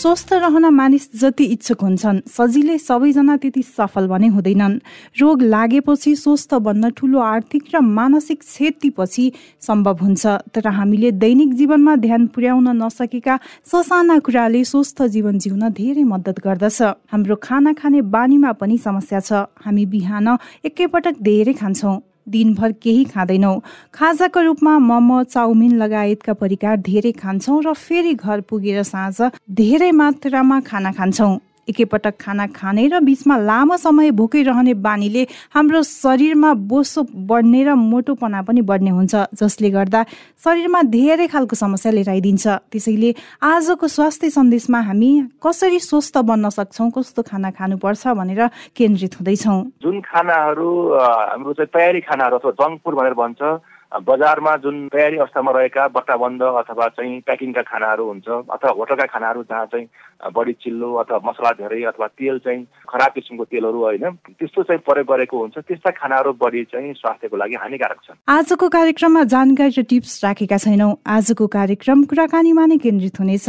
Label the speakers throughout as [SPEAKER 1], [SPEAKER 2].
[SPEAKER 1] स्वस्थ रहन मानिस जति इच्छुक हुन्छन् सजिलै सबैजना त्यति सफल भने हुँदैनन्। रोग लागेपछि स्वस्थ बन्न ठुलो आर्थिक र मानसिक क्षतिपछि सम्भव हुन्छ। तर हामीले दैनिक जीवनमा ध्यान पुर्याउन नसकेका ससाना कुराले स्वस्थ जीवन जिउन धेरै मद्दत गर्दछ। हाम्रो खाना खाने बानीमा पनि समस्या छ। हामी बिहान एकैपटक धेरै खान्छौँ। दिनभर केही खाँदैनौँ। खाजाको रूपमा मोमो चाउमिन लगायतका परिकार धेरै खान्छौँ र फेरि घर पुगेर साँझ धेरै मात्रामा खाना खान्छौँ। एकैपटक खाना खाने र बिचमा लामो समय भोकै रहने बानीले हाम्रो शरीरमा बोसो बढ्ने र मोटोपना पनि बढ्ने हुन्छ जसले गर्दा शरीरमा धेरै खालको समस्या लिएर आइदिन्छ त्यसैले आजको स्वास्थ्य सन्देशमा हामी कसरी स्वस्थ बन्न सक्छौँ कस्तो खाना खानुपर्छ भनेर केन्द्रित हुँदैछौँ।
[SPEAKER 2] जुन खानाहरू हाम्रो चाहिँ तयारी खानाहरू अथवा जङ्क भनेर भन्छ बजारमा जुन तयारी अवस्थामा रहेका बट्टाबन्द अथवा चाहिँ प्याकिङका खानाहरू हुन्छ अथवा होटलका खानाहरू जहाँ चाहिँ बढी चिल्लो अथवा मसला धेरै अथवा तेल चाहिँ खराब किसिमको तेलहरू होइन त्यस्तो चाहिँ प्रयोग गरेको हुन्छ। त्यस्ता खानाहरू बढी चाहिँ स्वास्थ्यको लागि हानिकारक छन्।
[SPEAKER 1] आजको कार्यक्रममा जानकारी र टिप्स राखेका छैनौँ। आजको कार्यक्रम कुराकानीमा नै केन्द्रित हुनेछ।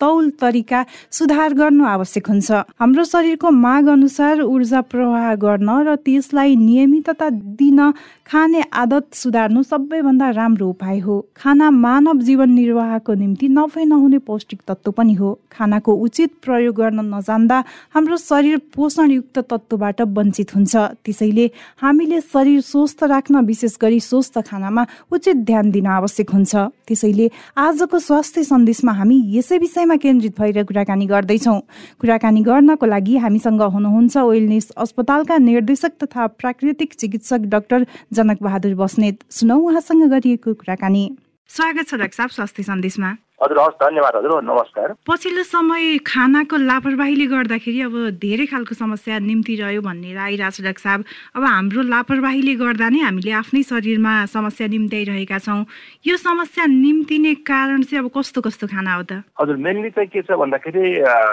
[SPEAKER 1] तौल तरिका सुधार गर्नु आवश्यक हुन्छ। हाम्रो शरीरको माग अनुसार ऊर्जा प्रवाह गर्न र त्यसलाई नियमितता दिन खाने आदत सुधार्नु सबैभन्दा राम्रो उपाय हो। खाना मानव जीवन निर्वाहको निम्ति नफै नहुने पौष्टिक तत्त्व पनि हो। खानाको उचित प्रयोग गर्न नजान्दा हाम्रो शरीर पोषणयुक्त तत्त्वबाट वञ्चित हुन्छ। त्यसैले हामीले शरीर स्वस्थ राख्न विशेष गरी स्वस्थ खानामा उचित ध्यान दिन आवश्यक हुन्छ। त्यसैले आजको स्वास्थ्य सन्देशमा हामी यसै विषयमा विषयमा केन्द्रित भएर कुराकानी गर्दैछौँ। कुराकानी गर्नको लागि हामीसँग हुनुहुन्छ वेलनेस अस्पतालका निर्देशक तथा प्राकृतिक चिकित्सक डाक्टर जनक बहादुर बस्नेत। सुनौ उहाँसँग गरिएको कुराकानी। स्वागत छ डाक्टर साहब स्वास्थ्य सन्देशमा।
[SPEAKER 2] हजुर हस् धन्यवाद हजुर नमस्कार।
[SPEAKER 1] पछिल्लो समय खानाको लापरवाहीले गर्दाखेरि अब धेरै खालको समस्या निम्ति रह्यो भनेर आइरहेको छ डाक्टर साहब। अब हाम्रो लापरवाहीले गर्दा नै हामीले आफ्नै शरीरमा समस्या निम्त्याइरहेका छौँ। यो समस्या निम्तिने कारण चाहिँ अब कस्तो कस्तो खाना हो त?
[SPEAKER 2] हजुर मेनली चाहिँ के छ भन्दाखेरि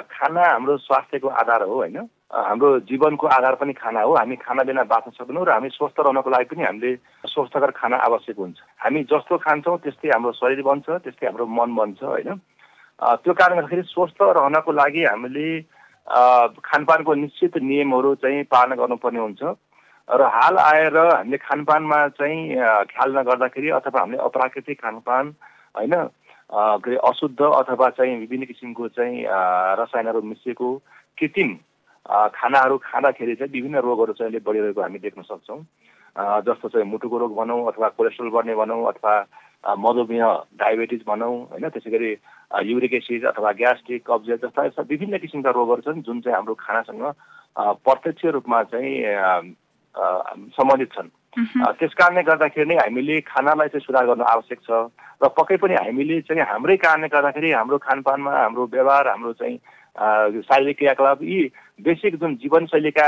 [SPEAKER 2] खाना हाम्रो स्वास्थ्यको आधार हो होइन? हाम्रो जीवनको आधार पनि खाना हो। हामी खाना बिना बाँच्न सक्दैनौँ र हामी स्वस्थ रहनको लागि पनि हामीले स्वस्थकर खाना आवश्यक हुन्छ। हामी जस्तो खान्छौँ त्यस्तै हाम्रो शरीर बन्छ त्यस्तै हाम्रो मन बन्छ होइन? त्यो कारणले गर्दाखेरि स्वस्थ रहनको लागि हामीले खानपानको निश्चित नियमहरू चाहिँ पालना गर्नुपर्ने हुन्छ। र हाल आएर हामीले खानपानमा चाहिँ ख्याल नगर्दाखेरि अथवा हामीले अप्राकृतिक खानपान होइन? के अशुद्ध अथवा चाहिँ विभिन्न किसिमको चाहिँ रसायनहरू मिसिएको कृत्रिम खानाहरू खाँदाखेरि चाहिँ विभिन्न रोगहरू चाहिँ अहिले बढिरहेको हामी देख्न सक्छौँ जस्तो चाहिँ मुटुको रोग भनौँ अथवा कोलेस्ट्रोल बढ्ने भनौँ अथवा मधुमेह डायबेटिज भनौँ होइन त्यसै गरी युरिक एसिड अथवा ग्यास्ट्रिक कब्जियत जस्ता यस्ता विभिन्न किसिमका रोगहरू छन् जुन चाहिँ हाम्रो खानासँग प्रत्यक्ष रूपमा चाहिँ सम्बन्धित छन् त्यस कारणले गर्दाखेरि नै हामीले खानालाई चाहिँ सुधार गर्न आवश्यक छ र पक्कै पनि हामीले चाहिँ हाम्रै कारणले गर्दाखेरि हाम्रो खानपानमा हाम्रो व्यवहार हाम्रो चाहिँ शारीरिक क्रियाकलाप यी बेसिक जुन जीवनशैलीका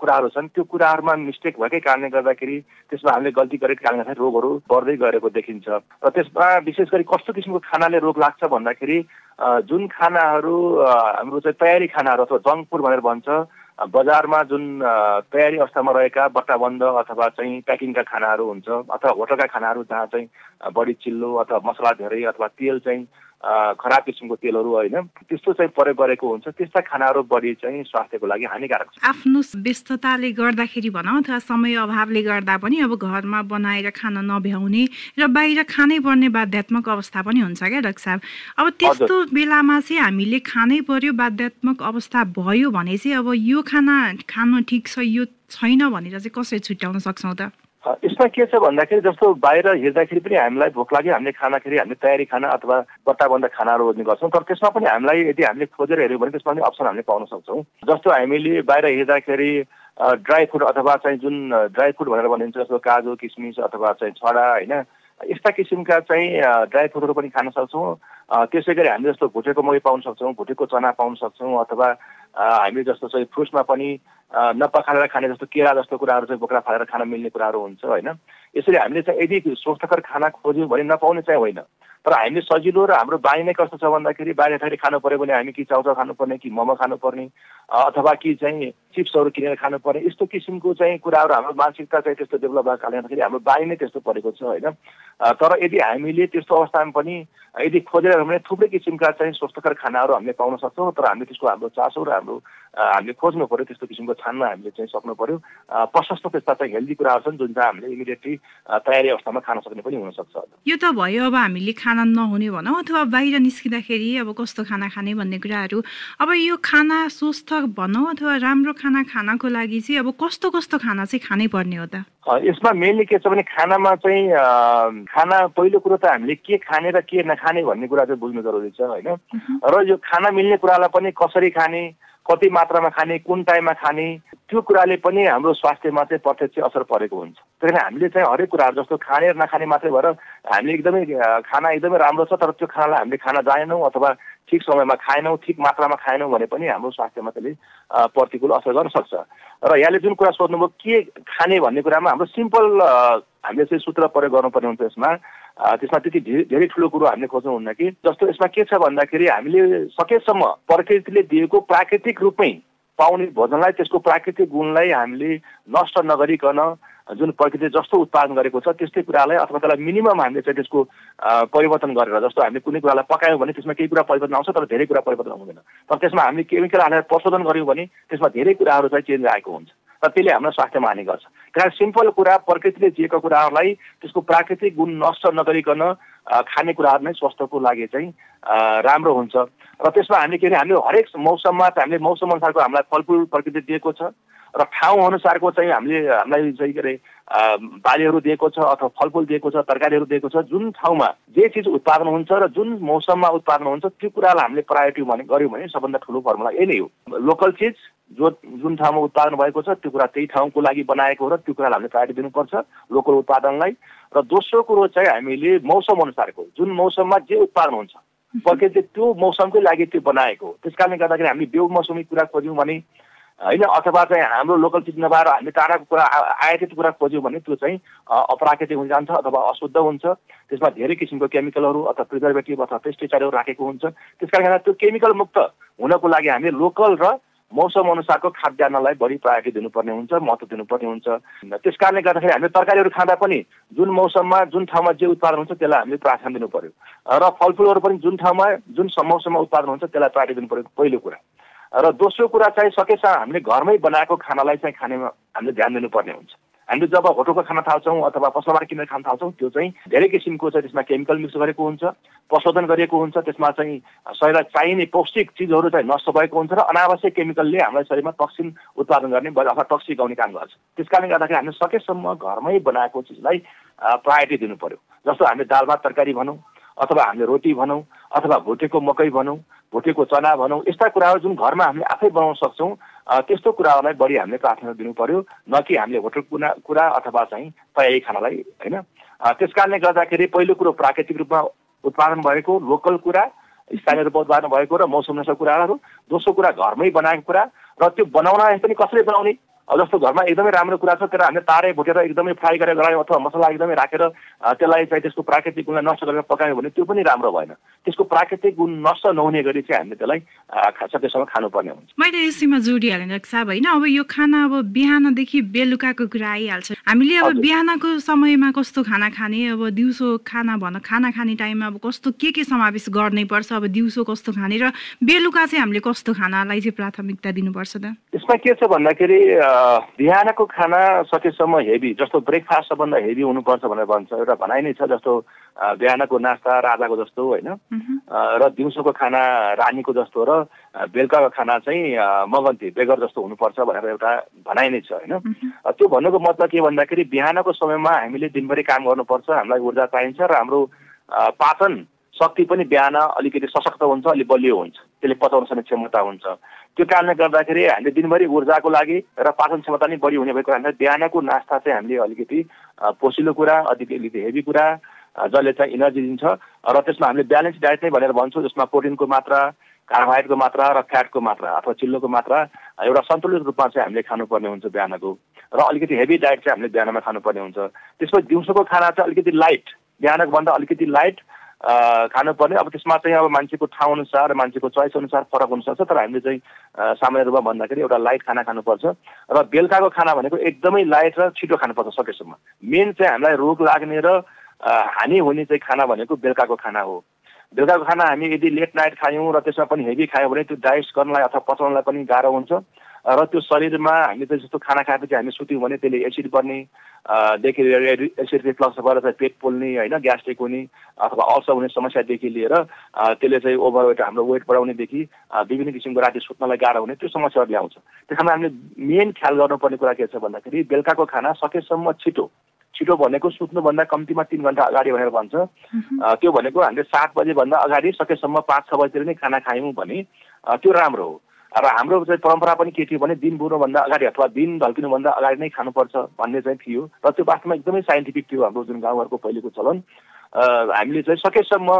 [SPEAKER 2] कुराहरू छन् त्यो कुराहरूमा मिस्टेक भएकै कारणले गर्दाखेरि त्यसमा हामीले गल्ती गरेको कारणले गर्दाखेरि रोगहरू बढ्दै गएको देखिन्छ। र त्यसमा विशेष गरी कस्तो किसिमको खानाले रोग लाग्छ भन्दाखेरि जुन खानाहरू हाम्रो चाहिँ तयारी खानाहरू अथवा जङ्क फुड भनेर भन्छ बजारमा जुन तयारी अवस्थामा रहेका बट्टाबन्द अथवा चाहिँ प्याकिङका खानाहरू हुन्छ अथवा होटलका खानाहरू जहाँ चाहिँ बढी चिल्लो अथवा मसला धेरै अथवा तेल चाहिँ खराब किसिमको तेलहरू होइन त्यस्तो चाहिँ प्रयोग गरेको हुन्छ। त्यस्ता खानाहरू बढी चाहिँ स्वास्थ्यको लागि हानिकारक छ।
[SPEAKER 1] आफ्नो व्यस्तताले गर्दाखेरि भनौँ अथवा समय अभावले गर्दा पनि अब घरमा बनाएर खान नभ्याउने र बाहिर खानै पर्ने बाध्यात्मक अवस्था पनि हुन्छ क्या डाक्टर साहब। अब त्यस्तो बेलामा चाहिँ हामीले खानै पर्यो बाध्यात्मक अवस्था भयो भने चाहिँ अब यो खाना खानु ठिक छ यो छैन भनेर चाहिँ कसरी छुट्याउन सक्छौँ त?
[SPEAKER 2] यसमा के छ भन्दाखेरि जस्तो बाहिर हिँड्दाखेरि पनि हामीलाई भोक लाग्यो हामीले खानाखेरि हामीले तयारी खाना अथवा बन्द खानाहरू रोज्ने गर्छौँ। तर त्यसमा पनि हामीलाई यदि हामीले खोजेर हेऱ्यौँ भने त्यसमा पनि अप्सन हामीले पाउन सक्छौँ। जस्तो हामीले बाहिर हिँड्दाखेरि ड्राई फ्रुट अथवा चाहिँ जुन ड्राई फ्रुट भनेर भनिन्छ जस्तो काजु किसमिस अथवा चाहिँ छडा होइन यस्ता किसिमका चाहिँ ड्राई फ्रुटहरू पनि खान सक्छौँ। त्यसै गरी हामीले जस्तो भुटेको मकै पाउन सक्छौँ भुटेको चना पाउन सक्छौँ अथवा हामी जस्तो चाहिँ फ्रुट्समा पनि नपखालेर खाने जस्तो केरा जस्तो कुराहरू चाहिँ बोक्रा फालेर खान मिल्ने कुराहरू हुन्छ होइन? यसरी हामीले चाहिँ यदि स्वस्थकर खाना खोज्यौँ भने नपाउने चाहिँ होइन। तर हामीले सजिलो र हाम्रो बानी नै कस्तो छ भन्दाखेरि बाहिर खानु पऱ्यो भने हामी कि चाउचाउ खानुपर्ने कि मोमो खानुपर्ने अथवा कि चाहिँ चिप्सहरू किनेर खानुपर्ने यस्तो किसिमको चाहिँ कुराहरू हाम्रो मानसिकता चाहिँ त्यस्तो डेभलप भएको कारणले गर्दाखेरि हाम्रो बानी नै त्यस्तो परेको छ होइन? तर यदि हामीले त्यस्तो अवस्थामा पनि यदि खोजेर भने थुप्रै किसिमका चाहिँ स्वस्थकर खानाहरू हामीले पाउन सक्छौँ तर हामीले त्यसको हाम्रो चासो र हाम्रो हामीले खोज्नु पऱ्यो त्यस्तो किसिमको छान्न हामीले चाहिँ सक्नु पऱ्यो प्रशस्त त्यस्ता चाहिँ हेल्दी कुराहरू छन् जुन चाहिँ हामीले इमिडिएटली तयारी अवस्थामा खान सक्ने पनि हुनसक्छ।
[SPEAKER 1] यो त भयो अब हामीले खाना नहुने भनौँ अथवा बाहिर निस्किँदाखेरि अब कस्तो खाना खाने भन्ने कुराहरू। अब यो खाना स्वस्थ भनौँ अथवा राम्रो खाना खानको लागि चाहिँ अब कस्तो कस्तो खाना चाहिँ खानै पर्ने हो त?
[SPEAKER 2] यसमा मेनली के छ भने खानामा चाहिँ खाना पहिलो कुरो त हामीले के खाने र के नखाने भन्ने कुरा चाहिँ बुझ्नु जरुरी छ होइन? र यो खाना मिल्ने कुरालाई पनि कसरी खाने कति मात्रामा खाने कुन टाइममा खाने त्यो कुराले पनि हाम्रो स्वास्थ्यमा चाहिँ प्रत्यक्ष असर परेको हुन्छ। कारण हामीले चाहिँ हरेक कुराहरू जस्तो खाने र नखाने मात्रै भएर हामीले एकदमै खाना एकदमै राम्रो छ तर त्यो खानालाई हामीले खाना जानेनौँ अथवा ठिक समयमा खाएनौँ ठिक मात्रामा खाएनौँ भने पनि हाम्रो स्वास्थ्यमा त्यसले प्रतिकूल असर गर्न सक्छ। र यहाँले जुन कुरा सोध्नुभयो के खाने भन्ने कुरामा हाम्रो सिम्पल हामीले चाहिँ सूत्र प्रयोग गर्नुपर्ने हुन्छ यसमा। त्यसमा त्यति धेरै ठुलो कुरो हामीले खोज्नुहुन्न कि जस्तो यसमा के छ भन्दाखेरि हामीले सकेसम्म प्रकृतिले दिएको प्राकृतिक रूपमै पाउने भोजनलाई त्यसको प्राकृतिक गुणलाई हामीले नष्ट नगरिकन जुन प्रकृतिले जस्तो उत्पादन गरेको छ त्यस्तै कुरालाई अथवा त्यसलाई मिनिमम हामीले चाहिँ त्यसको परिवर्तन गरेर जस्तो हामीले कुनै कुरालाई पकायौँ भने त्यसमा केही कुरा परिवर्तन आउँछ तर धेरै कुरा परिवर्तन आउँदैन तर त्यसमा हामीले केमिकल हालेर प्रशोधन गऱ्यौँ भने त्यसमा धेरै कुराहरू चाहिँ चेन्ज आएको हुन्छ र त्यसले हाम्रो स्वास्थ्यमा हानि गर्छ। कारण सिम्पल कुरा प्रकृतिले दिएको कुराहरूलाई त्यसको प्राकृतिक गुण नष्ट नगरिकन खाने कुराहरू नै स्वास्थ्यको लागि चाहिँ राम्रो हुन्छ। र त्यसमा हामीले के अरे हामीले हरेक मौसममा हामीले मौसम अनुसारको हामीलाई फलफुल प्रकृति दिएको छ। र ठाउँ अनुसारको चाहिँ हामीले हामीलाई चाहिँ के अरे बालीहरू दिएको छ अथवा फलफुल दिएको छ तरकारीहरू दिएको छ जुन ठाउँमा जे चिज उत्पादन हुन्छ र जुन मौसममा उत्पादन हुन्छ त्यो कुरालाई हामीले प्रायोरिटी भने गऱ्यौँ भने सबभन्दा ठुलो फर्मुला यही नै हो। लोकल चिज जो जुन ठाउँमा उत्पादन भएको छ त्यो कुरा त्यही ठाउँको लागि बनाएको हो र त्यो कुरालाई हामीले प्रायोरिटी दिनुपर्छ लोकल उत्पादनलाई। र दोस्रो कुरो चाहिँ हामीले मौसम अनुसारको जुन मौसममा जे उत्पादन हुन्छ प्रकृति त्यो मौसमकै लागि त्यो बनाएको हो। त्यस कारणले गर्दाखेरि हामी बेउ मौसमी कुरा खोज्यौँ भने होइन अथवा चाहिँ हाम्रो लोकल चिज नभएर हामी टाढाको कुरा आयातित कुरा खोज्यौँ भने त्यो चाहिँ अप्राकृतिक हुन जान्छ अथवा अशुद्ध हुन्छ। त्यसमा धेरै किसिमको केमिकलहरू अथवा प्रिजर्भेटिभ अथवा पेस्टिसाइडहरू राखेको हुन्छ। त्यस कारणले त्यो केमिकल मुक्त हुनको लागि हामीले लोकल र मौसम अनुसारको खाद्यान्नलाई बढी प्रायोरिटी दिनुपर्ने हुन्छ महत्त्व दिनुपर्ने हुन्छ। त्यस कारणले गर्दाखेरि हामीले तरकारीहरू खाँदा पनि जुन मौसममा जुन ठाउँमा जे उत्पादन हुन्छ त्यसलाई हामीले प्राथमिकता दिनु पर्यो र फलफुलहरू पनि जुन ठाउँमा जुन मौसममा उत्पादन हुन्छ त्यसलाई प्रायोरिटी दिनु पर्यो पहिलो कुरा। र दोस्रो कुरा चाहिँ सकेसम्म हामीले घरमै बनाएको खानालाई चाहिँ खानेमा हामीले ध्यान दिनुपर्ने हुन्छ। हामीले जब होटलको खाना थाल्छौँ अथवा पसलबाट किनेर खान थाल्छौँ त्यो चाहिँ धेरै किसिमको चाहिँ त्यसमा केमिकल मिक्स गरेको हुन्छ प्रशोधन गरिएको हुन्छ त्यसमा चाहिँ शरीरलाई चाहिने पौष्टिक चिजहरू चाहिँ नष्ट भएको हुन्छ र अनावश्यक केमिकलले हामीलाई शरीरमा टक्सिन उत्पादन गर्ने अथवा टक्सिक गाउने काम गर्छ। त्यस कारणले गर्दाखेरि हामीले सकेसम्म घरमै बनाएको चिजलाई प्रायोरिटी दिनु पर्यो। जस्तो हामीले दाल भात तरकारी भनौँ अथवा हामीले रोटी भनौँ अथवा भुटेको मकै भनौँ भुटेको चना भनौँ यस्ता कुराहरू जुन घरमा हामीले आफै बनाउन सक्छौँ त्यस्तो कुराहरूलाई बढी हामीले प्राथमिकता दिनु पर्यो न कि हामीले होटल कुरा कुरा अथवा चाहिँ तयारी खानालाई होइन? त्यस कारणले गर्दाखेरि पहिलो कुरो प्राकृतिक रूपमा उत्पादन भएको लोकल कुरा स्थानीय रूपमा उत्पादन भएको र मौसम कुराहरू दोस्रो कुरा घरमै बनाएको कुरा र त्यो बनाउन पनि कसरी बनाउने? जस्तो घरमा एकदमै राम्रो कुरा छ तर हामीले तारे भुटेर एकदमै फ्राई गरेर गरायौँ अथवा मसला एकदमै राखेर त्यसलाई चाहिँ त्यसको प्राकृतिक गुणलाई नष्ट गरेर पकायौँ भने त्यो पनि राम्रो भएन। त्यसको प्राकृतिक गुण नष्ट नहुने गरी चाहिँ हामीले त्यसलाई सकेसम्म खानुपर्ने हुन्छ।
[SPEAKER 1] मैले यसैमा जोडिहालेँ साहब होइन अब यो खाना अब बिहानदेखि बेलुकाको कुरा आइहाल्छ। हामीले अब बिहानको समयमा कस्तो खाना खाने? अब दिउँसो खाना भन खाना खाने टाइममा अब कस्तो के के समावेश गर्नै पर्छ? अब दिउँसो कस्तो खाने र बेलुका चाहिँ हामीले कस्तो खानालाई चाहिँ प्राथमिकता दिनुपर्छ त?
[SPEAKER 2] यसमा के छ भन्दाखेरि बिहानको खाना सकेसम्म हेभी जस्तो ब्रेकफास्ट सबभन्दा हेभी हुनुपर्छ भनेर भन्छ। एउटा भनाइ नै छ जस्तो बिहानको नास्ता राजाको जस्तो होइन? र दिउँसोको खाना रानीको जस्तो र बेलुकाको खाना चाहिँ मगन्ती बेगर जस्तो हुनुपर्छ भनेर एउटा भनाइ नै छ होइन? त्यो भन्नुको मतलब के भन्दाखेरि बिहानको समयमा हामीले दिनभरि काम गर्नुपर्छ हामीलाई ऊर्जा चाहिन्छ र हाम्रो पाचन शक्ति पनि बिहान अलिकति सशक्त हुन्छ अलिक बलियो हुन्छ। त्यसले पचाउन सक्ने क्षमता हुन्छ। त्यो कारणले गर्दाखेरि हामीले दिनभरि ऊर्जाको लागि र पाचन क्षमता नै बढी हुने भएको कारणले बिहानको नास्ता चाहिँ हामीले अलिकति पोसिलो कुरा अलिकति हेभी कुरा जसले चाहिँ इनर्जी दिन्छ र त्यसमा हामीले ब्यालेन्स डायट नै भनेर भन्छौँ जसमा प्रोटिनको मात्रा कार्बोहाइड्रेटको मात्रा र फ्याटको मात्रा अथवा चिल्लोको मात्रा एउटा सन्तुलित रूपमा चाहिँ हामीले खानुपर्ने हुन्छ बिहानको। र अलिकति हेभी डायट चाहिँ हामीले बिहानमा खानुपर्ने हुन्छ। त्यसपछि दिउँसोको खाना चाहिँ अलिकति लाइट बिहानको भन्दा अलिकति लाइट खानुपर्ने अब त्यसमा चाहिँ अब मान्छेको ठाउँ अनुसार मान्छेको चोइस अनुसार फरक हुनसक्छ तर हामीले चाहिँ सामान्य रूपमा भन्दाखेरि एउटा लाइट खाना खानुपर्छ। र बेलुकाको खाना भनेको एकदमै लाइट र छिटो खानुपर्छ सकेसम्म। मेन चाहिँ हामीलाई रोग लाग्ने र हानि हुने चाहिँ खाना भनेको बेलुकाको खाना हो। बेलुकाको खाना हामी यदि लेट नाइट खायौँ र त्यसमा पनि हेभी खायौँ भने त्यो डाइजेस्ट गर्नलाई अथवा पचाउनलाई पनि गाह्रो हुन्छ। र त्यो शरीरमा हामीले त जस्तो खाना खाएपछि हामी सुत्यौँ भने त्यसले एसिड बढ्ने देखि लिएर एसिड रिफ्लक्स भएर चाहिँ पेट पोल्ने होइन ग्यास्ट्रिक हुने अथवा अल्सर हुने समस्यादेखि लिएर त्यसले चाहिँ ओभरवेट हाम्रो वेट बढाउनेदेखि विभिन्न किसिमको राति सुत्नलाई गाह्रो हुने त्यो समस्याहरू ल्याउँछ त्यस कारण हामीले मेन ख्याल गर्नुपर्ने कुरा के छ भन्दाखेरि बेलुकाको खाना सकेसम्म छिटो छिटो भनेको सुत्नुभन्दा कम्तीमा तिन घन्टा अगाडि भनेर भन्छ। त्यो भनेको हामीले सात बजेभन्दा अगाडि सकेसम्म पाँच छ बजीतिर नै खाना खायौँ भने त्यो राम्रो हो। र हाम्रो चाहिँ परम्परा पनि के थियो भने दिन बुझ्नुभन्दा अगाडि अथवा दिन ढल्किनुभन्दा अगाडि नै खानुपर्छ भन्ने चाहिँ थियो र त्यो वास्तवमा एकदमै साइन्टिफिक थियो हाम्रो जुन गाउँघरको पहिलेको चलन। हामीले चाहिँ सकेसम्म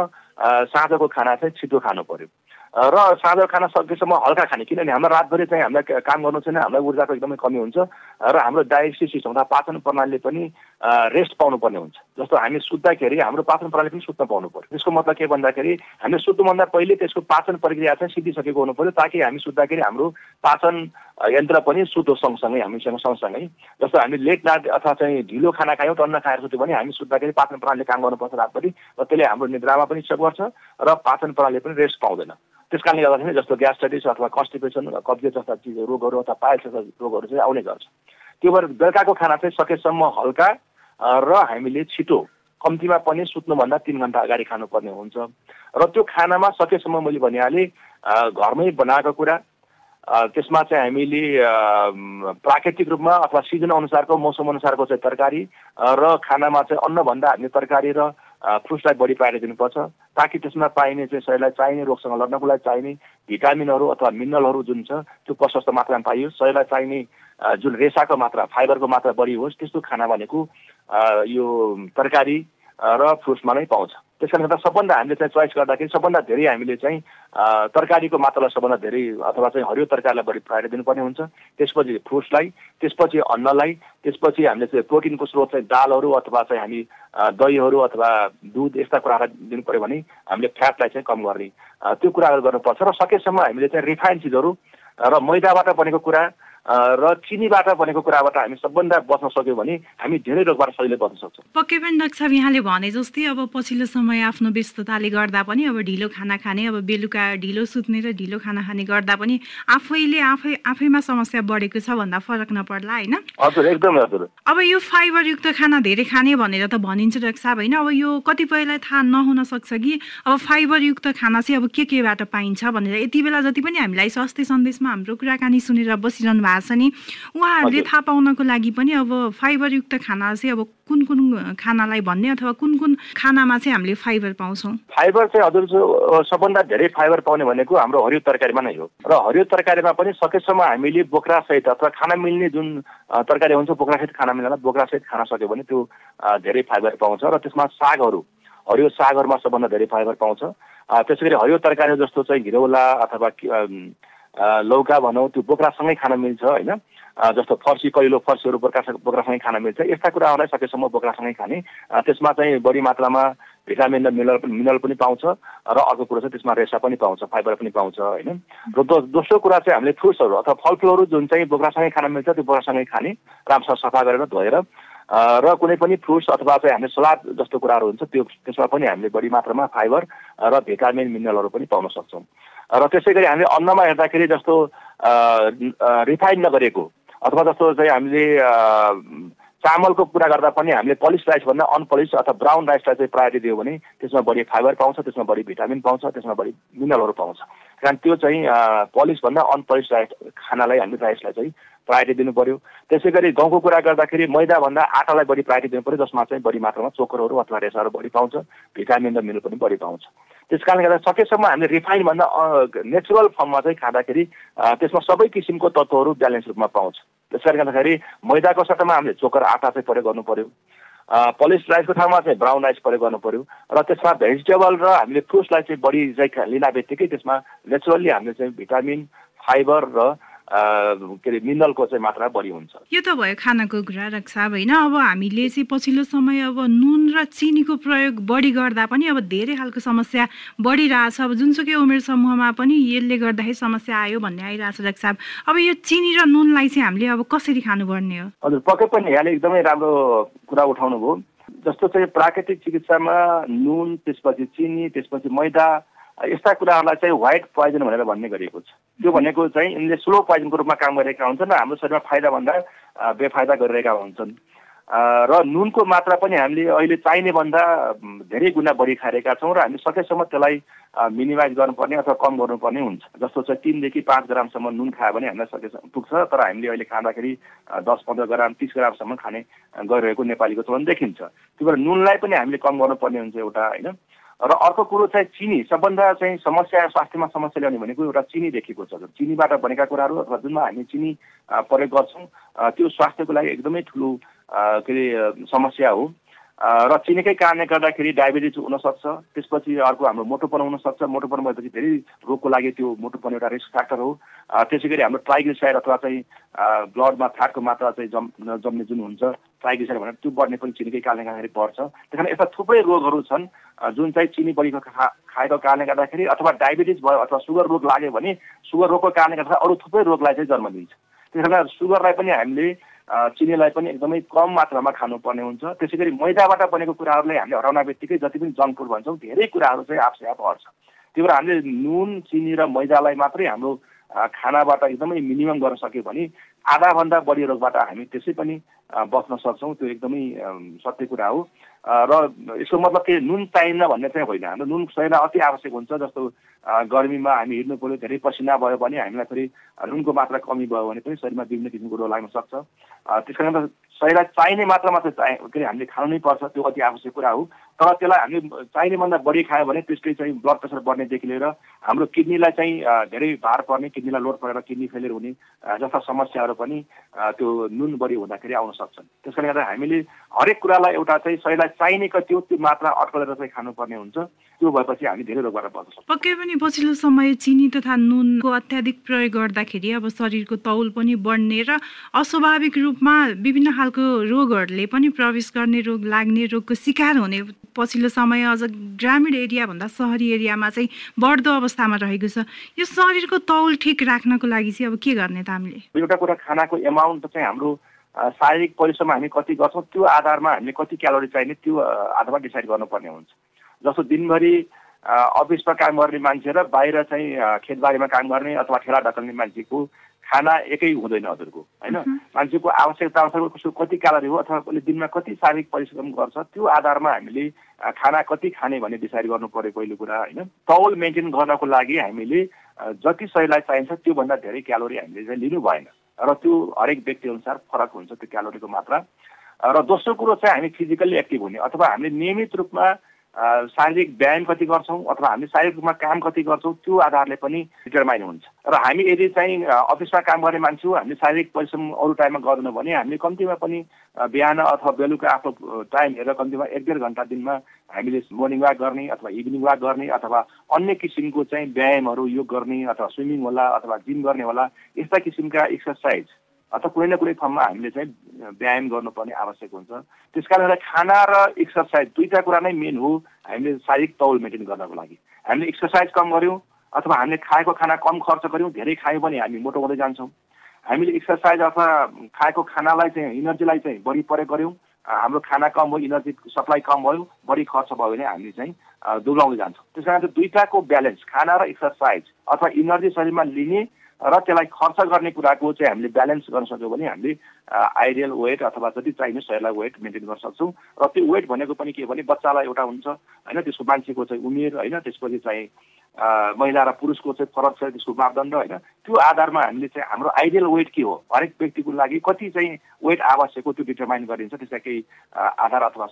[SPEAKER 2] साँझको खाना चाहिँ छिटो खानु पर्यो। र साँझ खाना सकेसम्म हल्का खाने। किनभने हाम्रो रातभरि चाहिँ हामीलाई काम गर्नु छैन हामीलाई ऊर्जाको एकदमै कमी हुन्छ र हाम्रो डाइजेस्टिभ सिस्टम अथवा पाचन प्रणालीले पनि रेस्ट पाउनुपर्ने हुन्छ। जस्तो हामी सुत्दाखेरि हाम्रो पाचन प्रणाली पनि सुत्न पाउनु पऱ्यो त्यसको मतलब के भन्दाखेरि हामीले सुत्नुभन्दा पहिले त्यसको पाचन प्रक्रिया चाहिँ सिद्धिसकेको हुनु पऱ्यो ताकि हामी सुत्दाखेरि हाम्रो पाचन यन्त्र पनि सुतो सँगसँगै हामीसँग सँगसँगै। जस्तो हामी लेट नाइट अथवा चाहिँ ढिलो खाना खायौँ टन्न खाएर सुत्यो भने हामी सुत्दाखेरि पाचन प्रणालीले काम गर्नुपर्छ रातभरि र त्यसले हाम्रो निद्रामा पनि इच्छा गर्छ र पाचन प्रणाली पनि रेस्ट पाउँदैन। त्यस कारणले गर्दाखेरि जस्तो ग्यास्ट्राइटिस अथवा कन्स्टिपेसन कब्जियत जस्ता चिज रोगहरू अथवा पाइल्स जस्ता रोगहरू चाहिँ आउने गर्छ। त्यो भएर बेलुकाको खाना चाहिँ सकेसम्म हल्का र हामीले छिटो कम्तीमा पनि सुत्नुभन्दा तिन घन्टा अगाडि खानुपर्ने हुन्छ। र त्यो खानामा सकेसम्म मैले भनिहालेँ घरमै बनाएको कुरा त्यसमा चाहिँ हामीले प्राकृतिक रूपमा अथवा सिजन अनुसारको मौसम अनुसारको चाहिँ तरकारी र खानामा चाहिँ अन्नभन्दा हामीले तरकारी र फ्रुट्सलाई बढी प्रायोरिटी दिनुपर्छ। ताकि त्यसमा पाइने चाहिँ शरीरलाई चाहिने रोगसँग लड्नको लागि चाहिने भिटामिनहरू अथवा मिनरलहरू जुन छ त्यो प्रशस्त मात्रामा पाइयोस्। शरीरलाई चाहिने जुन रेसाको मात्रा फाइबरको मात्रा बढी होस् त्यस्तो खाना भनेको यो तरकारी र फ्रुट्समा नै पाउँछ। त्यस कारणले गर्दा सबभन्दा हामीले चाहिँ चोइस गर्दाखेरि सबभन्दा धेरै हामीले चाहिँ तरकारीको मात्रालाई सबभन्दा धेरै अथवा चाहिँ हरियो तरकारीलाई बढी प्रायोरिटी दिनुपर्ने हुन्छ। त्यसपछि फ्रुट्सलाई त्यसपछि अन्नलाई त्यसपछि हामीले चाहिँ प्रोटिनको स्रोत चाहिँ दालहरू अथवा चाहिँ हामी दहीहरू अथवा दुध यस्ता कुराहरूलाई दिनु पऱ्यो भने हामीले फ्याटलाई चाहिँ कम गर्ने त्यो कुराहरू गर्नुपर्छ। र सकेसम्म हामीले चाहिँ रिफाइन्ड चिजहरू र मैदाबाट बनेको कुरा र चिनीबाट बनेको कुराबाट हामी सबभन्दा बच्न सक्यौँ भने हामी धेरै रोगबाट सजिलै बच्न सक्छौँ।
[SPEAKER 1] पक्कै पनि डाक्टर साहब यहाँले भने जस्तै अब पछिल्लो समय आफ्नो व्यस्तताले गर्दा पनि अब ढिलो खाना खाने अब बेलुका ढिलो सुत्ने र ढिलो खाना खाने गर्दा पनि आफैले आफै आफैमा समस्या बढेको छ भन्दा फरक नपर्ला होइन?
[SPEAKER 2] हजुर एकदम हजुर।
[SPEAKER 1] अब यो फाइबरयुक्त खाना धेरै खाने भनेर त भनिन्छ डाक्टर साहब होइन? अब यो कतिपयलाई थाहा नहुन सक्छ कि अब फाइबरयुक्त खाना चाहिँ अब के केबाट पाइन्छ भनेर। यति बेला जति पनि हामीलाई स्वास्थ्य सन्देशमा हाम्रो कुराकानी सुनेर बसिरहनु भएको छ नि। उहाँहरूले थाहा पाउनको लागि पनि अब फाइबरयुक्त खाना चाहिँ अब कुन कुन खानालाई भन्ने अथवा कुन कुन खानामा चाहिँ हामीले फाइबर पाउँछौँ?
[SPEAKER 2] फाइबर चाहिँ हजुर सबभन्दा धेरै फाइबर पाउने भनेको हाम्रो हरियो तरकारीमा नै हो। र हरियो तरकारीमा पनि सकेसम्म हामीले बोक्रासहित अथवा खाना मिल्ने जुन तरकारी हुन्छ बोक्रासहित खाना मिल्दैन बोक्रासहित खाना सक्यो भने त्यो धेरै फाइबर पाउँछ। र त्यसमा सागहरू हरियो सागहरूमा सबभन्दा धेरै फाइबर पाउँछ। त्यसै गरी हरियो तरकारी जस्तो चाहिँ घिरौला अथवा लौका भनौँ त्यो बोक्रासँगै खान मिल्छ होइन? जस्तो फर्सी कहिलो फर्सीहरू बोक्रा बोक्रासँगै खान मिल्छ। यस्ता कुराहरूलाई सकेसम्म बोक्रासँगै खाने। त्यसमा चाहिँ बढी मात्रामा भिटामिन र मिनरल मिनरल पनि पाउँछ र अर्को कुरो चाहिँ त्यसमा रेसा पनि पाउँछ फाइबर पनि पाउँछ होइन? र दोस्रो कुरा चाहिँ हामीले फ्रुट्सहरू अथवा फलफुलहरू जुन चाहिँ बोक्रासँगै खान मिल्छ त्यो बोक्रासँगै खाने। राम्रोसँग सफा गरेर धोएर। र कुनै पनि फ्रुट्स अथवा चाहिँ हामीले सलाद जस्तो कुराहरू हुन्छ त्यो त्यसमा पनि हामीले बढी मात्रामा फाइबर र भिटामिन मिनरलहरू पनि पाउन सक्छौँ। र त्यसै गरी हामीले अन्नमा हेर्दाखेरि जस्तो रिफाइन नगरेको अथवा जस्तो चाहिँ हामीले चामलको कुरा गर्दा पनि हामीले पलिस राइसभन्दा अनपलिस अथवा ब्राउन राइसलाई चाहिँ प्रायोरिटी दियो भने त्यसमा बढी फाइबर पाउँछ त्यसमा बढी भिटामिन पाउँछ त्यसमा बढी मिनरलहरू पाउँछ। कारण त्यो चाहिँ पलिसभन्दा अनपलिस राइस खानालाई हामीले राइसलाई चाहिँ प्रायोरिटी दिनु पऱ्यो त्यसै गरी गहुँको कुरा गर्दाखेरि मैदाभन्दा आटालाई बढी प्रायोरिटी दिनु पऱ्यो जसमा चाहिँ बढी मात्रामा चोकरहरू अथवा रेसाहरू बढी पाउँछ भिटामिन र मिनरल पनि बढी पाउँछ। त्यस कारणले गर्दा सकेसम्म हामीले रिफाइनभन्दा नेचुरल फर्ममा चाहिँ खाँदाखेरि त्यसमा सबै किसिमको तत्त्वहरू ब्यालेन्स रूपमा पाउँछ। त्यस कारणले गर्दाखेरि मैदाको सट्टामा हामीले चोकर आटा चाहिँ प्रयोग गर्नु पऱ्यो पलिस राइसको ठाउँमा चाहिँ ब्राउन राइस प्रयोग गर्नु पऱ्यो र त्यसमा भेजिटेबल र हामीले फ्रुट्सलाई चाहिँ बढी चाहिँ लिन बित्तिकै त्यसमा नेचुरल्ली हामीले चाहिँ भिटामिन फाइबर र के अरे मिनरलको चाहिँ मात्रा बढी हुन्छ।
[SPEAKER 1] यो त भयो खानाको कुरा रक्षा होइन। अब हामीले चाहिँ पछिल्लो समय अब नुन र चिनीको प्रयोग बढी गर्दा पनि अब धेरै खालको समस्या बढिरहेछ। अब जुनसुकै उमेर समूहमा पनि यसले गर्दाखेरि समस्या आयो भन्ने आइरहेछ रक्षा अब यो चिनी र नुनलाई चाहिँ हामीले अब कसरी खानुपर्ने हो?
[SPEAKER 2] हजुर पक्कै पनि यहाँले एकदमै राम्रो कुरा उठाउनु भयो जस्तो चाहिँ प्राकृतिक चिकित्सामा नुन त्यसपछि चिनी त्यसपछि मैदा यस्ता कुराहरूलाई चाहिँ व्हाइट पोइजन भनेर भन्ने गरिएको छ। त्यो भनेको चाहिँ यिनले स्लो पोइजनको रूपमा काम गरिरहेका हुन्छन् र हाम्रो शरीरमा फाइदाभन्दा बेफाइदा गरिरहेका हुन्छन्। र नुनको मात्रा पनि हामीले अहिले चाहिने भन्दा धेरै गुणा बढी खाइरहेका छौँ र हामी सकेसम्म त्यसलाई मिनिमाइज गर्नुपर्ने अथवा कम गर्नुपर्ने हुन्छ। जस्तो चाहिँ तिनदेखि पाँच ग्रामसम्म नुन खायो भने हामीलाई सकेसम्म पुग्छ तर हामीले अहिले खाँदाखेरि दस पन्ध्र ग्राम तिस ग्रामसम्म खाने गरिरहेको नेपालीको चलन देखिन्छ। त्यो भएर नुनलाई पनि हामीले कम गर्नुपर्ने हुन्छ एउटा होइन। र अर्को कुरो चाहिँ चिनी सबभन्दा चाहिँ समस्या स्वास्थ्यमा समस्या ल्याउने भनेको एउटा चिनी देखेको छ। चिनीबाट बनेका कुराहरू अथवा जुनमा हामी चिनी प्रयोग गर्छौँ। त्यो स्वास्थ्यको लागि एकदमै ठुलो के अरे समस्या हो। र चिनीकै कारणले गर्दाखेरि डायबिटिज हुनसक्छ। त्यसपछि अर्को हाम्रो मोटोपन हुनसक्छ। मोटोपन भएपछि धेरै रोगको लागि त्यो मोटोपन एउटा रिस्क फ्याक्टर हो। त्यसै गरी हाम्रो ट्राइग्लिसाइड अथवा चाहिँ ब्लडमा फ्याटको मात्रा चाहिँ जम् जम्ने जुन हुन्छ ट्राइग्लिसाइड भनेर त्यो बढ्ने पनि चिनीकै कारणले गर्दाखेरि बढ्छ। त्यस कारण यस्ता थुप्रै रोगहरू छन् जुन चाहिँ चिनी बढीको खा खाएको कारणले गर्दाखेरि अथवा डायबिटिज भयो अथवा सुगर रोग लाग्यो भने सुगर रोगको कारणले गर्दा अरू थुप्रै रोगलाई चाहिँ जन्म दिन्छ। त्यस कारण सुगरलाई पनि हामीले चिनीलाई पनि एकदमै कम मात्रामा खानुपर्ने हुन्छ। त्यसै गरी मैदाबाट बनेको कुराहरूलाई हामीले हराउन बित्तिकै जति पनि जङ्क फुड भन्छौँ धेरै कुराहरू चाहिँ आफै आफ हट्छ। त्यही भएर हामीले नुन चिनी र मैदालाई मात्रै हाम्रो खानाबाट एकदमै मिनिमम गर्न सक्यो भने आधाभन्दा बढी रोगबाट हामी त्यसै पनि बच्न सक्छौँ। त्यो एकदमै सत्य कुरा हो। र यसको मतलब के नुन चाहिन्न भन्ने चाहिँ होइन। हाम्रो नुन शरीरलाई अति आवश्यक हुन्छ जस्तो गर्मीमा हामी हिँड्नु पऱ्यो धेरै पसिना भयो भने हामीलाई फेरि नुनको मात्रा कमी भयो भने पनि शरीरमा विभिन्न किसिमको रोग लाग्न सक्छ। त्यस कारण शरीरलाई चाहिने मात्रामा चाहिँ के अरे हामीले खानु नै पर्छ त्यो अति आवश्यक कुरा हो। तर त्यसलाई हामीले चाहिने भन्दा बढी खायो भने त्यसले चाहिँ ब्लड प्रेसर बढ्नेदेखि लिएर हाम्रो किडनीलाई चाहिँ धेरै भार पर्ने किडनीलाई लोड परेर किडनी फेलियर हुने जस्ता समस्याहरू पनि त्यो नुन बढी हुँदाखेरि आउन सक्छन्। त्यस कारणले गर्दा हामीले हरेक कुरालाई एउटा चाहिँ शरीरलाई चाहिने कति हो त्यो मात्रा अड्कलेर चाहिँ खानुपर्ने हुन्छ। त्यो भएपछि हामी धेरै रोगबाट बच्न सक्छौँ।
[SPEAKER 1] पक्कै पनि पछिल्लो समय चिनी तथा नुनको अत्याधिक प्रयोग गर्दाखेरि अब शरीरको तौल पनि बढ्ने र अस्वाभाविक रूपमा विभिन्न खालको रोगहरूले पनि प्रवेश गर्ने रोग लाग्ने रोगको शिकार हुने पछिल्लो समय अझ ग्रामीण एरियाभन्दा सहरी एरियामा चाहिँ बढ्दो अवस्थामा रहेको छ। यो शरीरको तौल ठिक राख्नको लागि चाहिँ अब के गर्ने त हामीले?
[SPEAKER 2] एउटा कुरा खानाको एमाउन्ट चाहिँ हाम्रो शारीरिक परिश्रम हामी कति गर्छौँ त्यो आधारमा हामीले कति क्यालोरी चाहिने त्यो आधारमा डिसाइड गर्नुपर्ने हुन्छ। जस्तो दिनभरि अफिसमा काम गर्ने मान्छे र बाहिर चाहिँ खेतबारीमा काम गर्ने अथवा ठेला ढकल्ने मान्छेको खाना एकै हुँदैन हजुरको होइन? मान्छेको आवश्यकता अनुसार कसो कति क्यालोरी हो अथवा उसले दिनमा कति शारीरिक परिश्रम गर्छ त्यो आधारमा हामीले खाना कति खाने भन्ने डिसाइड गर्नु पऱ्यो पहिलो कुरा होइन? तौल मेन्टेन गर्नको लागि हामीले जति शरीरलाई चाहिन्छ त्योभन्दा धेरै क्यालोरी हामीले चाहिँ लिनु भएन। र त्यो हरेक व्यक्ति अनुसार फरक हुन्छ त्यो क्यालोरीको मात्रा। र दोस्रो कुरो चाहिँ हामी फिजिकल्ली एक्टिभ हुने अथवा हामीले नियमित रूपमा शारीरिक व्यायाम कति गर्छौँ अथवा हामी शारीरिक रूपमा काम कति गर्छौँ त्यो आधारले पनि डिटरमाइन हुन्छ र हामी यदि चाहिँ अफिसमा काम गर्ने मान्छे हो हामीले शारीरिक परिश्रम अरू टाइममा गर्दैनौँ भने हामीले कम्तीमा पनि बिहान अथवा बेलुका आफ्नो टाइम हेरेर कम्तीमा एक डेढ घन्टा दिनमा हामीले मोर्निङ वाक गर्ने अथवा इभिनिङ वाक गर्ने अथवा अन्य किसिमको चाहिँ व्यायामहरू योग गर्ने अथवा स्विमिङ होला अथवा जिम गर्ने होला यस्ता किसिमका एक्सर्साइज अथवा कुनै न कुनै फर्ममा हामीले चाहिँ व्यायाम गर्नुपर्ने आवश्यक हुन्छ। त्यस कारणले खाना र एक्सर्साइज दुईवटा कुरा नै मेन हो हामीले शारीरिक तौल मेन्टेन गर्नको लागि। हामीले एक्सर्साइज कम गऱ्यौँ अथवा हामीले खाएको खाना कम खर्च गऱ्यौँ धेरै खायौँ भने हामी मोटो हुँदै जान्छौँ। हामीले एक्सर्साइज अथवा खाएको खानालाई चाहिँ इनर्जीलाई चाहिँ बढी प्रयोग गऱ्यौँ। हाम्रो खाना कम भयो इनर्जी सप्लाई कम भयो बढी खर्च भयो भने हामी चाहिँ दुब्लाउँदै जान्छौँ। त्यस कारण दुईवटाको ब्यालेन्स खाना र एक्सर्साइज अथवा इनर्जी शरीरमा लिने र त्यसलाई खर्च गर्ने कुराको चाहिँ हामीले ब्यालेन्स गर्न सक्यौँ भने हामीले आइडियल वेट अथवा जति चाहिने शरीरलाई वेट मेन्टेन गर्न सक्छौँ। र त्यो वेट भनेको पनि के भने बच्चालाई एउटा हुन्छ होइन त्यसको मान्छेको चाहिँ उमेर होइन त्यसपछि चाहिँ महिला र पुरुषको चाहिँ फरक छ त्यसको मापदण्ड होइन त्यो आधारमा हामीले चाहिँ हाम्रो आइडियल वेट के हो? हरेक व्यक्तिको लागि कति चाहिँ वेट आवश्यक हो त्यो डिटर्माइन गरिन्छ त्यसका केही आधार अथवा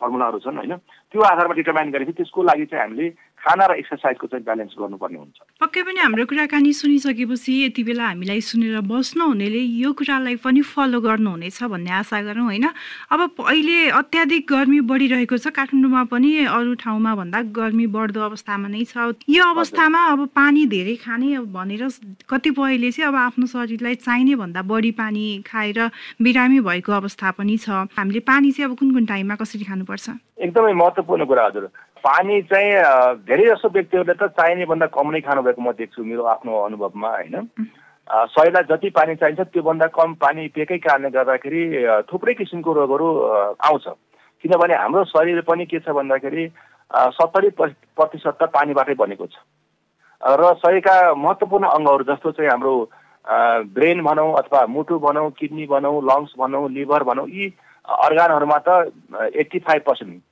[SPEAKER 2] फर्मुलाहरू छन् होइन त्यो आधारमा डिटर्माइन गरेपछि त्यसको लागि चाहिँ हामीले खाना र एक्सर्साइजको चाहिँ ब्यालेन्स गर्नुपर्ने हुन्छ।
[SPEAKER 1] पक्कै पनि हाम्रो कुराकानी सुनिसकेपछि यति बेला हामीलाई सुनेर बस्नुहुनेले यो कुरालाई पनि फलो गर्नुहुनेछ भन्ने आशा गरौँ होइन? अब अहिले अत्याधिक गर्मी बढिरहेको छ काठमाडौँमा पनि अरू ठाउँमा भन्दा गर्मी बढ्दो अवस्थामा नै छ। यो अवस्थामा अब पानी धेरै खाने भनेर कतिपयले चाहिँ अब आफ्नो शरीरलाई चाहिने भन्दा बढी पानी खाएर बिरामी भएको अवस्था पनि छ। हामीले पानी चाहिँ अब कुन कुन टाइममा कसरी खानुपर्छ?
[SPEAKER 2] एकदमै महत्त्वपूर्ण कुरा हजुर। पानी चाहिँ धेरै जसो व्यक्तिहरूले त चाहिने भन्दा कम नै खानुभएको म देख्छु मेरो आफ्नो अनुभवमा होइन? शरीरलाई जति पानी चाहिन्छ त्योभन्दा कम पानी पिएकै कारणले गर्दाखेरि थुप्रै किसिमको रोगहरू आउँछ। किनभने हाम्रो शरीर पनि के छ भन्दाखेरि सत्तरी प्रतिशत त पानीबाटै बनेको छ। र शरीरका महत्त्वपूर्ण अङ्गहरू जस्तो चाहिँ हाम्रो ब्रेन भनौँ अथवा मुटु भनौँ किडनी भनौँ लङ्स भनौँ लिभर भनौँ यी अर्गानहरूमा त एट्टी फाइभ पर्सेन्ट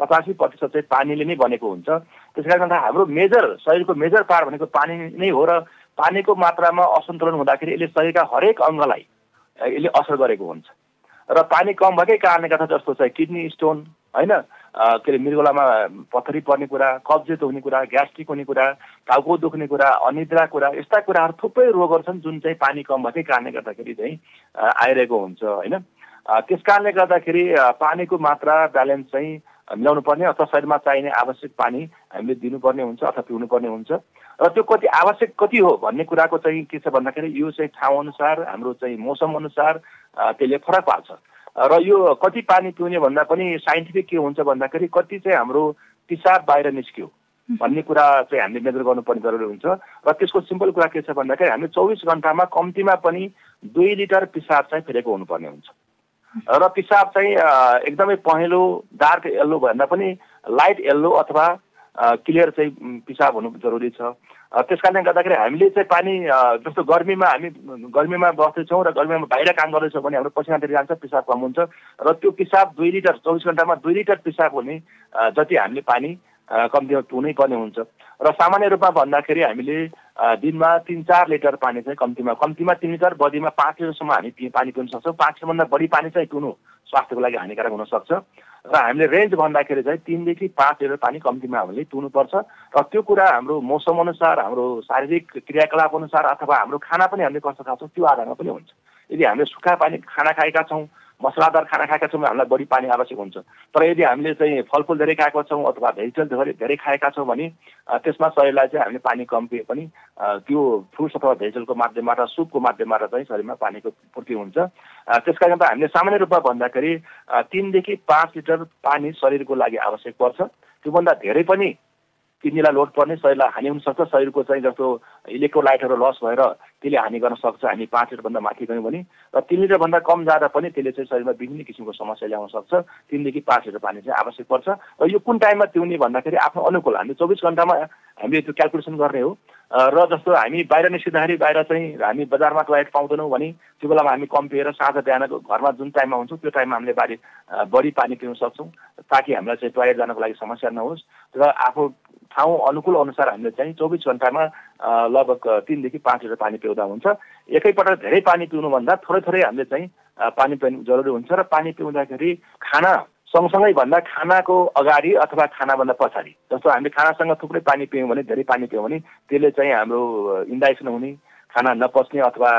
[SPEAKER 2] पचासी प्रतिशत चाहिँ पानीले नै बनेको हुन्छ। त्यस कारण हाम्रो मेजर शरीरको मेजर पार्ट भनेको पानी नै हो र पानीको मात्रामा असन्तुलन हुँदाखेरि यसले शरीरका हरेक अङ्गलाई यसले असर गरेको हुन्छ। र पानी कम भएकै कारणले गर्दा जस्तो चाहिँ किडनी स्टोन होइन के अरे मृगौलामा पथरी पर्ने कुरा कब्जियत हुने कुरा ग्यास्ट्रिक हुने कुरा टाउको दुख्ने कुरा अनिद्रा कुरा यस्ता कुराहरू थुप्रै रोगहरू छन् जुन चाहिँ पानी कम भएकै कारणले गर्दाखेरि चाहिँ आइरहेको हुन्छ होइन। त्यस कारणले गर्दाखेरि पानीको मात्रा ब्यालेन्स चाहिँ मिलाउनु पर्ने अथवा शरीरमा चाहिने आवश्यक पानी हामीले दिनुपर्ने हुन्छ अथवा पिउनुपर्ने हुन्छ। र त्यो कति आवश्यक कति हो भन्ने कुराको चाहिँ के छ भन्दाखेरि यो चाहिँ ठाउँ अनुसार हाम्रो चाहिँ मौसम अनुसार त्यसले फरक पार्छ। र यो कति पानी पिउने भन्दा पनि साइन्टिफिक के हुन्छ भन्दाखेरि कति चाहिँ हाम्रो पिसाब बाहिर निस्क्यो भन्ने कुरा चाहिँ हामीले मेजर गर्नुपर्ने जरुरी हुन्छ। र त्यसको सिम्पल कुरा के छ भन्दाखेरि हामीले चौबिस घन्टामा कम्तीमा पनि दुई लिटर पिसाब चाहिँ फेरेको हुनुपर्ने हुन्छ। र पिसाब चाहिँ एकदमै पहेँलो डार्क यल्लो भन्दा पनि लाइट यल्लो अथवा क्लियर चाहिँ पिसाब हुनु जरुरी छ। त्यस कारणले गर्दाखेरि हामीले चाहिँ पानी जस्तो गर्मीमा हामी गर्मीमा बस्दैछौँ र गर्मीमा बाहिर काम गर्दैछौँ भने हाम्रो पसिना धेरै जान्छ पिसाब कम हुन्छ। र त्यो पिसाब दुई लिटर चौबिस घन्टामा दुई लिटर पिसाब हुने जति हामीले पानी कम्तीमा पिउनै पर्ने हुन्छ। र सामान्य रूपमा भन्दाखेरि हामीले दिनमा तिन चार लिटर पानी चाहिँ कम्तीमा कम्तीमा तिन लिटर बढीमा पाँच लिटरसम्म हामी पानी पिउन सक्छौँ। पाँच लिटरभन्दा बढी पानी चाहिँ पिउनु स्वास्थ्यको लागि हानिकारक हुनसक्छ र हामीले रेन्ज भन्दाखेरि चाहिँ तिनदेखि पाँच लिटर पानी कम्तीमा हामीले पिउनुपर्छ। र त्यो कुरा हाम्रो मौसम अनुसार हाम्रो शारीरिक क्रियाकलाप अनुसार अथवा हाम्रो खाना पनि हामीले कस्तो खान्छौँ त्यो आधारमा पनि हुन्छ। यदि हामीले सुक्खा पानी खाना खाएका छौँ मसलादार खाना खाएका छौँ हामीलाई बढी पानी आवश्यक हुन्छ। तर यदि हामीले चाहिँ फलफुल धेरै खाएको छौँ अथवा भेजिटेबल धेरै धेरै खाएका छौँ भने त्यसमा शरीरलाई चाहिँ हामीले पानी कम पिए पनि त्यो फ्रुट्स अथवा भेजिटेबलको माध्यमबाट सुपको माध्यमबाट चाहिँ शरीरमा पानीको पूर्ति हुन्छ। त्यस कारण हामीले सामान्य रूपमा भन्दाखेरि तिनदेखि पाँच लिटर पानी शरीरको लागि आवश्यक पर्छ। त्योभन्दा धेरै पनि किडनीलाई लोड पर्ने शरीरलाई हानि हुनसक्छ शरीरको चाहिँ जस्तो इलेक्ट्रोलाइटहरू लस भएर त्यसले हानि गर्न सक्छ हामी पाँच लिटरभन्दा माथि गयौँ भने र तिन लिटरभन्दा कम जाँदा पनि त्यसले चाहिँ शरीरमा विभिन्न किसिमको समस्या ल्याउन सक्छ तिनदेखि पाँच लिटर पानी चाहिँ आवश्यक पर्छ र यो कुन टाइममा पिउने भन्दाखेरि आफ्नो अनुकूल हामीले चौबिस घन्टामा हामीले त्यो क्यालकुलेसन गर्ने हो र जस्तो हामी बाहिर निस्किँदाखेरि बाहिर चाहिँ हामी बजारमा टोयलेट पाउँदैनौँ भने त्यो बेलामा हामी कम पिएर साँझ बिहानको घरमा जुन टाइममा हुन्छौँ त्यो टाइममा हामीले बारी बढी पानी पिउन सक्छौँ ताकि हामीलाई चाहिँ टोयलेट जानको लागि समस्या नहोस् र आफू ठाउँ अनुकूल अनुसार हामीले चाहिँ चौबिस घन्टामा लगभग तिनदेखि पाँच लिटर पानी पिउँदा हुन्छ। एकैपल्ट धेरै पानी पिउनुभन्दा थोरै थोरै हामीले चाहिँ पानी पिउनु जरुरी हुन्छ र पानी पिउँदाखेरि खाना सँगसँगै भन्दा खानाको अगाडि अथवा खानाभन्दा पछाडि जस्तो हामीले खानासँग थुप्रै पानी पियौँ भने धेरै पानी पियौँ भने त्यसले चाहिँ हाम्रो इन्डाइसन हुने खाना नपच्ने अथवा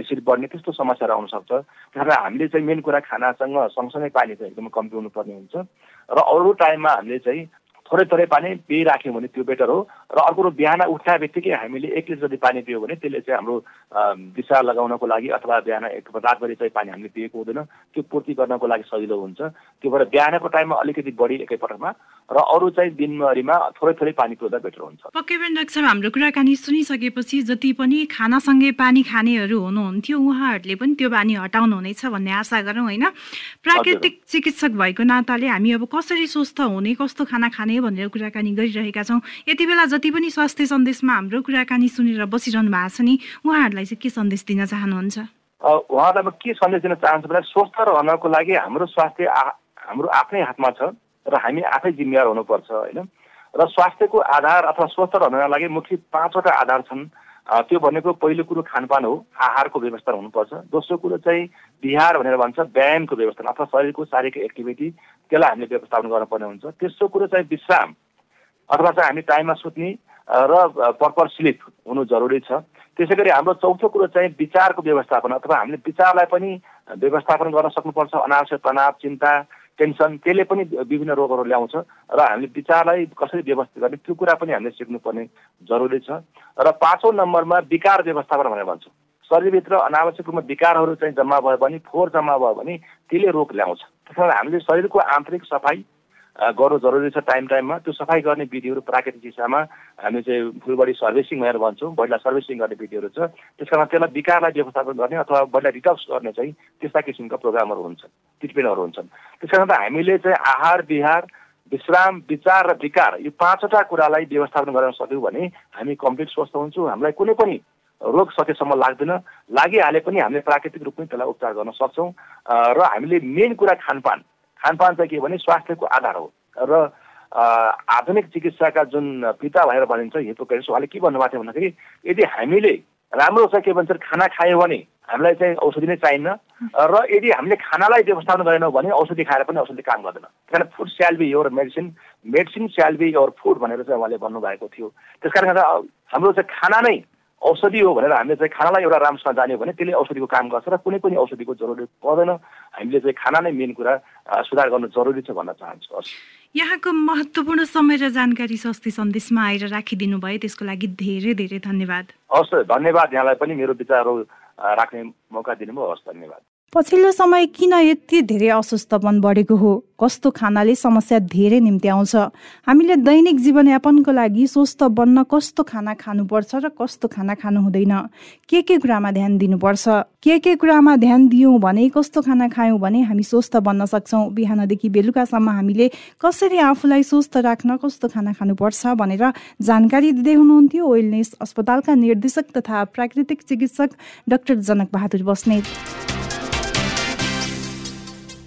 [SPEAKER 2] एसिड बढ्ने त्यस्तो समस्याहरू आउन सक्छ। त्यस हामीले चाहिँ मेन कुरा खानासँग सँगसँगै पानी चाहिँ एकदमै कम पिउनु पर्ने हुन्छ। र अरू टाइममा हामीले चाहिँ थोरै थोरै पानी पिइराख्यौँ भने त्यो बेटर हो। र अर्को कुरो बिहान उठ्दा बित्तिकै हामीले एक लिटर जति पानी पियो भने त्यसले चाहिँ हाम्रो दिशा लगाउनको लागि अथवा बिहान एक रातभरि चाहिँ पानी हामीले पिएको हुँदैन। त्यो पूर्ति गर्नको लागि सजिलो हुन्छ। त्यो भएर बिहानको टाइममा अलिकति बढी एकैपटकमा र अरू चाहिँ दिनभरिमा थोरै थोरै पानी पिउँदा बेटर हुन्छ।
[SPEAKER 1] पक्कै पनि डाक्टर साहब हाम्रो कुराकानी सुनिसकेपछि जति पनि खानासँगै पानी खानेहरू हुनुहुन्थ्यो उहाँहरूले पनि त्यो बानी हटाउनु हुनेछ भन्ने आशा गरौँ होइन? प्राकृतिक चिकित्सक भएको नाताले हामी अब कसरी स्वस्थ हुने कस्तो खाना खाने भनेर कुराकानी गरिरहेका छौँ। यति बेला जति पनि स्वास्थ्य सन्देशमा हाम्रो कुराकानी सुनेर बसिरहनु भएको छ नि उहाँहरूलाई चाहिँ के सन्देश दिन चाहनुहुन्छ?
[SPEAKER 2] उहाँहरूलाई म के सन्देश दिन चाहन्छु भने स्वस्थ रहनको लागि हाम्रो स्वास्थ्य हाम्रो आफ्नै हातमा छ र हामी आफै जिम्मेवार हुनुपर्छ होइन? र स्वास्थ्यको आधार अथवा स्वस्थ रहनको लागि मुख्य पाँचवटा आधार छन्। त्यो भनेको पहिलो कुरो खानपान हो आहारको व्यवस्था हुनुपर्छ। दोस्रो कुरो चाहिँ बिहार भनेर भन्छ व्यायामको व्यवस्था अथवा शरीरको शारीरिक एक्टिभिटी। त्यसलाई हामीले व्यवस्थापन गर्नुपर्ने हुन्छ। तेस्रो कुरो चाहिँ विश्राम अथवा चाहिँ हामी टाइममा सुत्ने र प्रपर स्लिप हुनु जरुरी छ। त्यसै गरी हाम्रो चौथो कुरो चाहिँ विचारको व्यवस्थापन अथवा हामीले विचारलाई पनि व्यवस्थापन गर्न सक्नुपर्छ। अनावश्यक तनाव चिन्ता टेन्सन त्यसले पनि विभिन्न रोगहरू ल्याउँछ। र हामीले विचारलाई कसरी व्यवस्थित गर्ने त्यो कुरा पनि हामीले सिक्नुपर्ने जरुरी छ। र पाँचौँ नम्बरमा विकार व्यवस्थापन भनेर भन्छौँ। शरीरभित्र अनावश्यक रूपमा विकारहरू चाहिँ जम्मा भयो भने फोहोर जम्मा भयो भने त्यसले रोग ल्याउँछ। त्यस हामीले शरीरको आन्तरिक सफाइ गर्नु जरुरी छ टाइम टाइममा। त्यो सफाइ गर्ने विधिहरू प्राकृतिक दिशामा हामी चाहिँ फुल बडी सर्भिसिङ भनेर भन्छौँ बडीलाई सर्भिसिङ गर्ने विधिहरू छ। त्यस कारण त्यसलाई विकारलाई व्यवस्थापन गर्ने अथवा बडीलाई डिटक्स गर्ने चाहिँ त्यस्ता किसिमका प्रोग्रामहरू हुन्छन् ट्रिटमेन्टहरू हुन्छन्। त्यस कारण हामीले चाहिँ आहार विहार विश्राम विचार र विकार यो पाँचवटा कुरालाई व्यवस्थापन गर्न सक्यौँ भने हामी कम्प्लिट स्वस्थ हुन्छौँ। हामीलाई कुनै पनि रोग सकेसम्म लाग्दैन। लागिहाले पनि हामीले प्राकृतिक रूपमै त्यसलाई उपचार गर्न सक्छौँ। र हामीले मेन कुरा खानपान। खानपान चाहिँ के भने स्वास्थ्यको आधार हो। र आधुनिक चिकित्साका जुन पिता भनेर भनिन्छ हिपोक्रेटिस उहाँले के भन्नुभएको थियो भन्दाखेरि यदि हामीले राम्रो छ के भन्छ खाना खायो भने हामीलाई चाहिँ औषधि नै चाहिन्न। र यदि हामीले खानालाई व्यवस्थापन गरेनौँ भने औषधि खाएर पनि औषधि काम गर्दैन। त्यस कारण food shall be your medicine medicine shall be your food भनेर चाहिँ उहाँले भन्नुभएको थियो। त्यस कारण हाम्रो चाहिँ खाना नै औषधि हो भनेर हामीले चाहिँ खानालाई एउटा राम्रोसँग जान्यो भने त्यसले औषधिको काम गर्छ र कुनै पनि औषधिको जरुरत पर्दैन। हामीले चाहिँ खाना नै मेन कुरा सुधार गर्नु जरुरी छ भन्न चाहन्छु। हस्।
[SPEAKER 1] यहाँको महत्त्वपूर्ण समय र जानकारी स्वास्थ्य सन्देशमा आएर राखिदिनु भयो त्यसको लागि धेरै धेरै धन्यवाद।
[SPEAKER 2] हस् धन्यवाद। यहाँलाई पनि मेरो विचारहरू राख्ने मौका दिनुभयो। हस् धन्यवाद।
[SPEAKER 1] पछिल्लो समय किन यति धेरै अस्वस्थपन बढेको हो? कस्तो खानाले समस्या धेरै निम्ति आउँछ? हामीले दैनिक जीवनयापनको लागि स्वस्थ बन्न कस्तो खाना खानुपर्छ र कस्तो खाना खानु हुँदैन के के कुरामा ध्यान दिनुपर्छ? के के कुरामा ध्यान दियौँ भने कस्तो खाना खायौँ भने हामी स्वस्थ बन्न सक्छौँ? बिहानदेखि बेलुकासम्म हामीले कसरी आफूलाई स्वस्थ राख्न कस्तो खाना खानुपर्छ भनेर जानकारी दिँदै हुनुहुन्थ्यो। वेलनेस अस्पतालका निर्देशक तथा प्राकृतिक चिकित्सक doctor Janak Bahadur Basnet.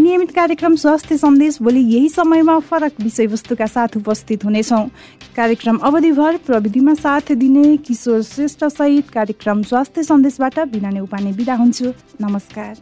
[SPEAKER 1] नियमित कार्यक्रम स्वास्थ्य सन्देश भोलि यही समयमा फरक विषयवस्तुका साथ उपस्थित हुनेछौँ। कार्यक्रम अवधिभर प्रविधिमा साथ दिने किशोर श्रेष्ठ सहित कार्यक्रम स्वास्थ्य सन्देशबाट बिना नै उपाने बिदा हुन्छु। नमस्कार।